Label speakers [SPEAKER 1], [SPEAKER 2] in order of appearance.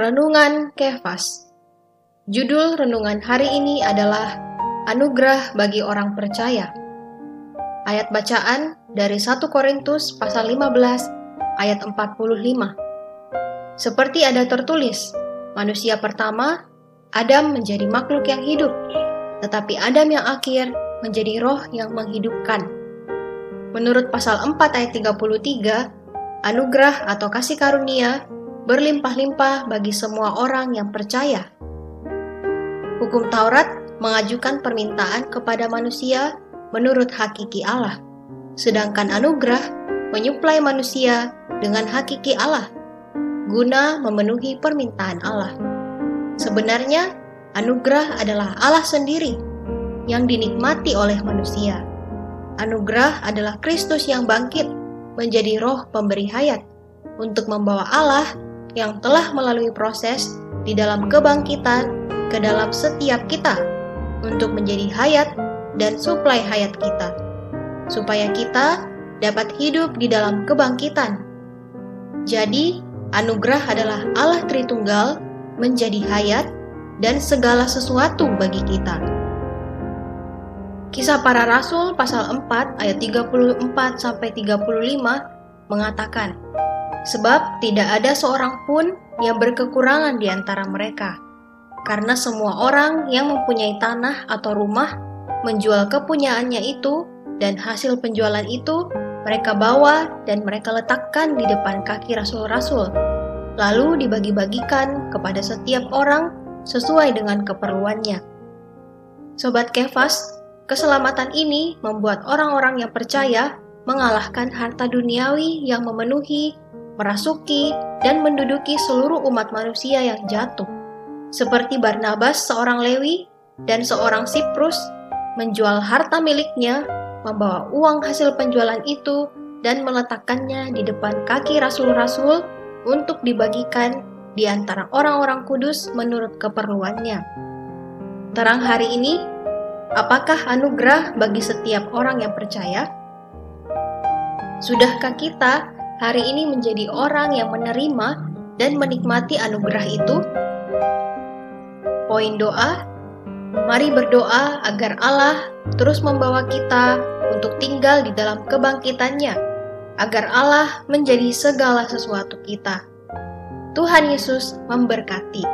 [SPEAKER 1] Renungan Kefas Judul renungan hari ini adalah Anugerah bagi orang percaya. Ayat bacaan dari 1 Korintus pasal 15 ayat 45. Seperti ada tertulis, manusia pertama, Adam menjadi makhluk yang hidup, tetapi Adam yang akhir menjadi roh yang menghidupkan. Menurut pasal 4 ayat 33, anugerah atau kasih karunia berlimpah-limpah bagi semua orang yang percaya. Hukum Taurat mengajukan permintaan kepada manusia menurut hakiki Allah, sedangkan anugerah menyuplai manusia dengan hakiki Allah, guna memenuhi permintaan Allah. Sebenarnya, anugerah adalah Allah sendiri yang dinikmati oleh manusia. Anugerah adalah Kristus yang bangkit menjadi roh pemberi hayat untuk membawa Allah yang telah melalui proses di dalam kebangkitan ke dalam setiap kita untuk menjadi hayat dan suplai hayat kita, supaya kita dapat hidup di dalam kebangkitan. Jadi, anugerah adalah Allah Tritunggal menjadi hayat dan segala sesuatu bagi kita. Kisah para Rasul pasal 4 ayat 34 sampai 35 mengatakan, Sebab tidak ada seorang pun yang berkekurangan di antara mereka, karena semua orang yang mempunyai tanah atau rumah menjual kepunyaannya itu, dan hasil penjualan itu mereka bawa dan mereka letakkan di depan kaki rasul-rasul, lalu dibagi-bagikan kepada setiap orang sesuai dengan keperluannya. Sobat Kefas, keselamatan ini membuat orang-orang yang percaya mengalahkan harta duniawi yang memenuhi merasuki, dan menduduki seluruh umat manusia yang jatuh. Seperti Barnabas, seorang Lewi, dan seorang Siprus menjual harta miliknya, membawa uang hasil penjualan itu, dan meletakkannya di depan kaki rasul-rasul untuk dibagikan di antara orang-orang kudus menurut keperluannya. Terang hari ini, apakah anugerah bagi setiap orang yang percaya? Sudahkah kita hari ini menjadi orang yang menerima dan menikmati anugerah itu? Poin doa, mari berdoa agar Allah terus membawa kita untuk tinggal di dalam kebangkitannya, agar Allah menjadi segala sesuatu kita. Tuhan Yesus memberkati.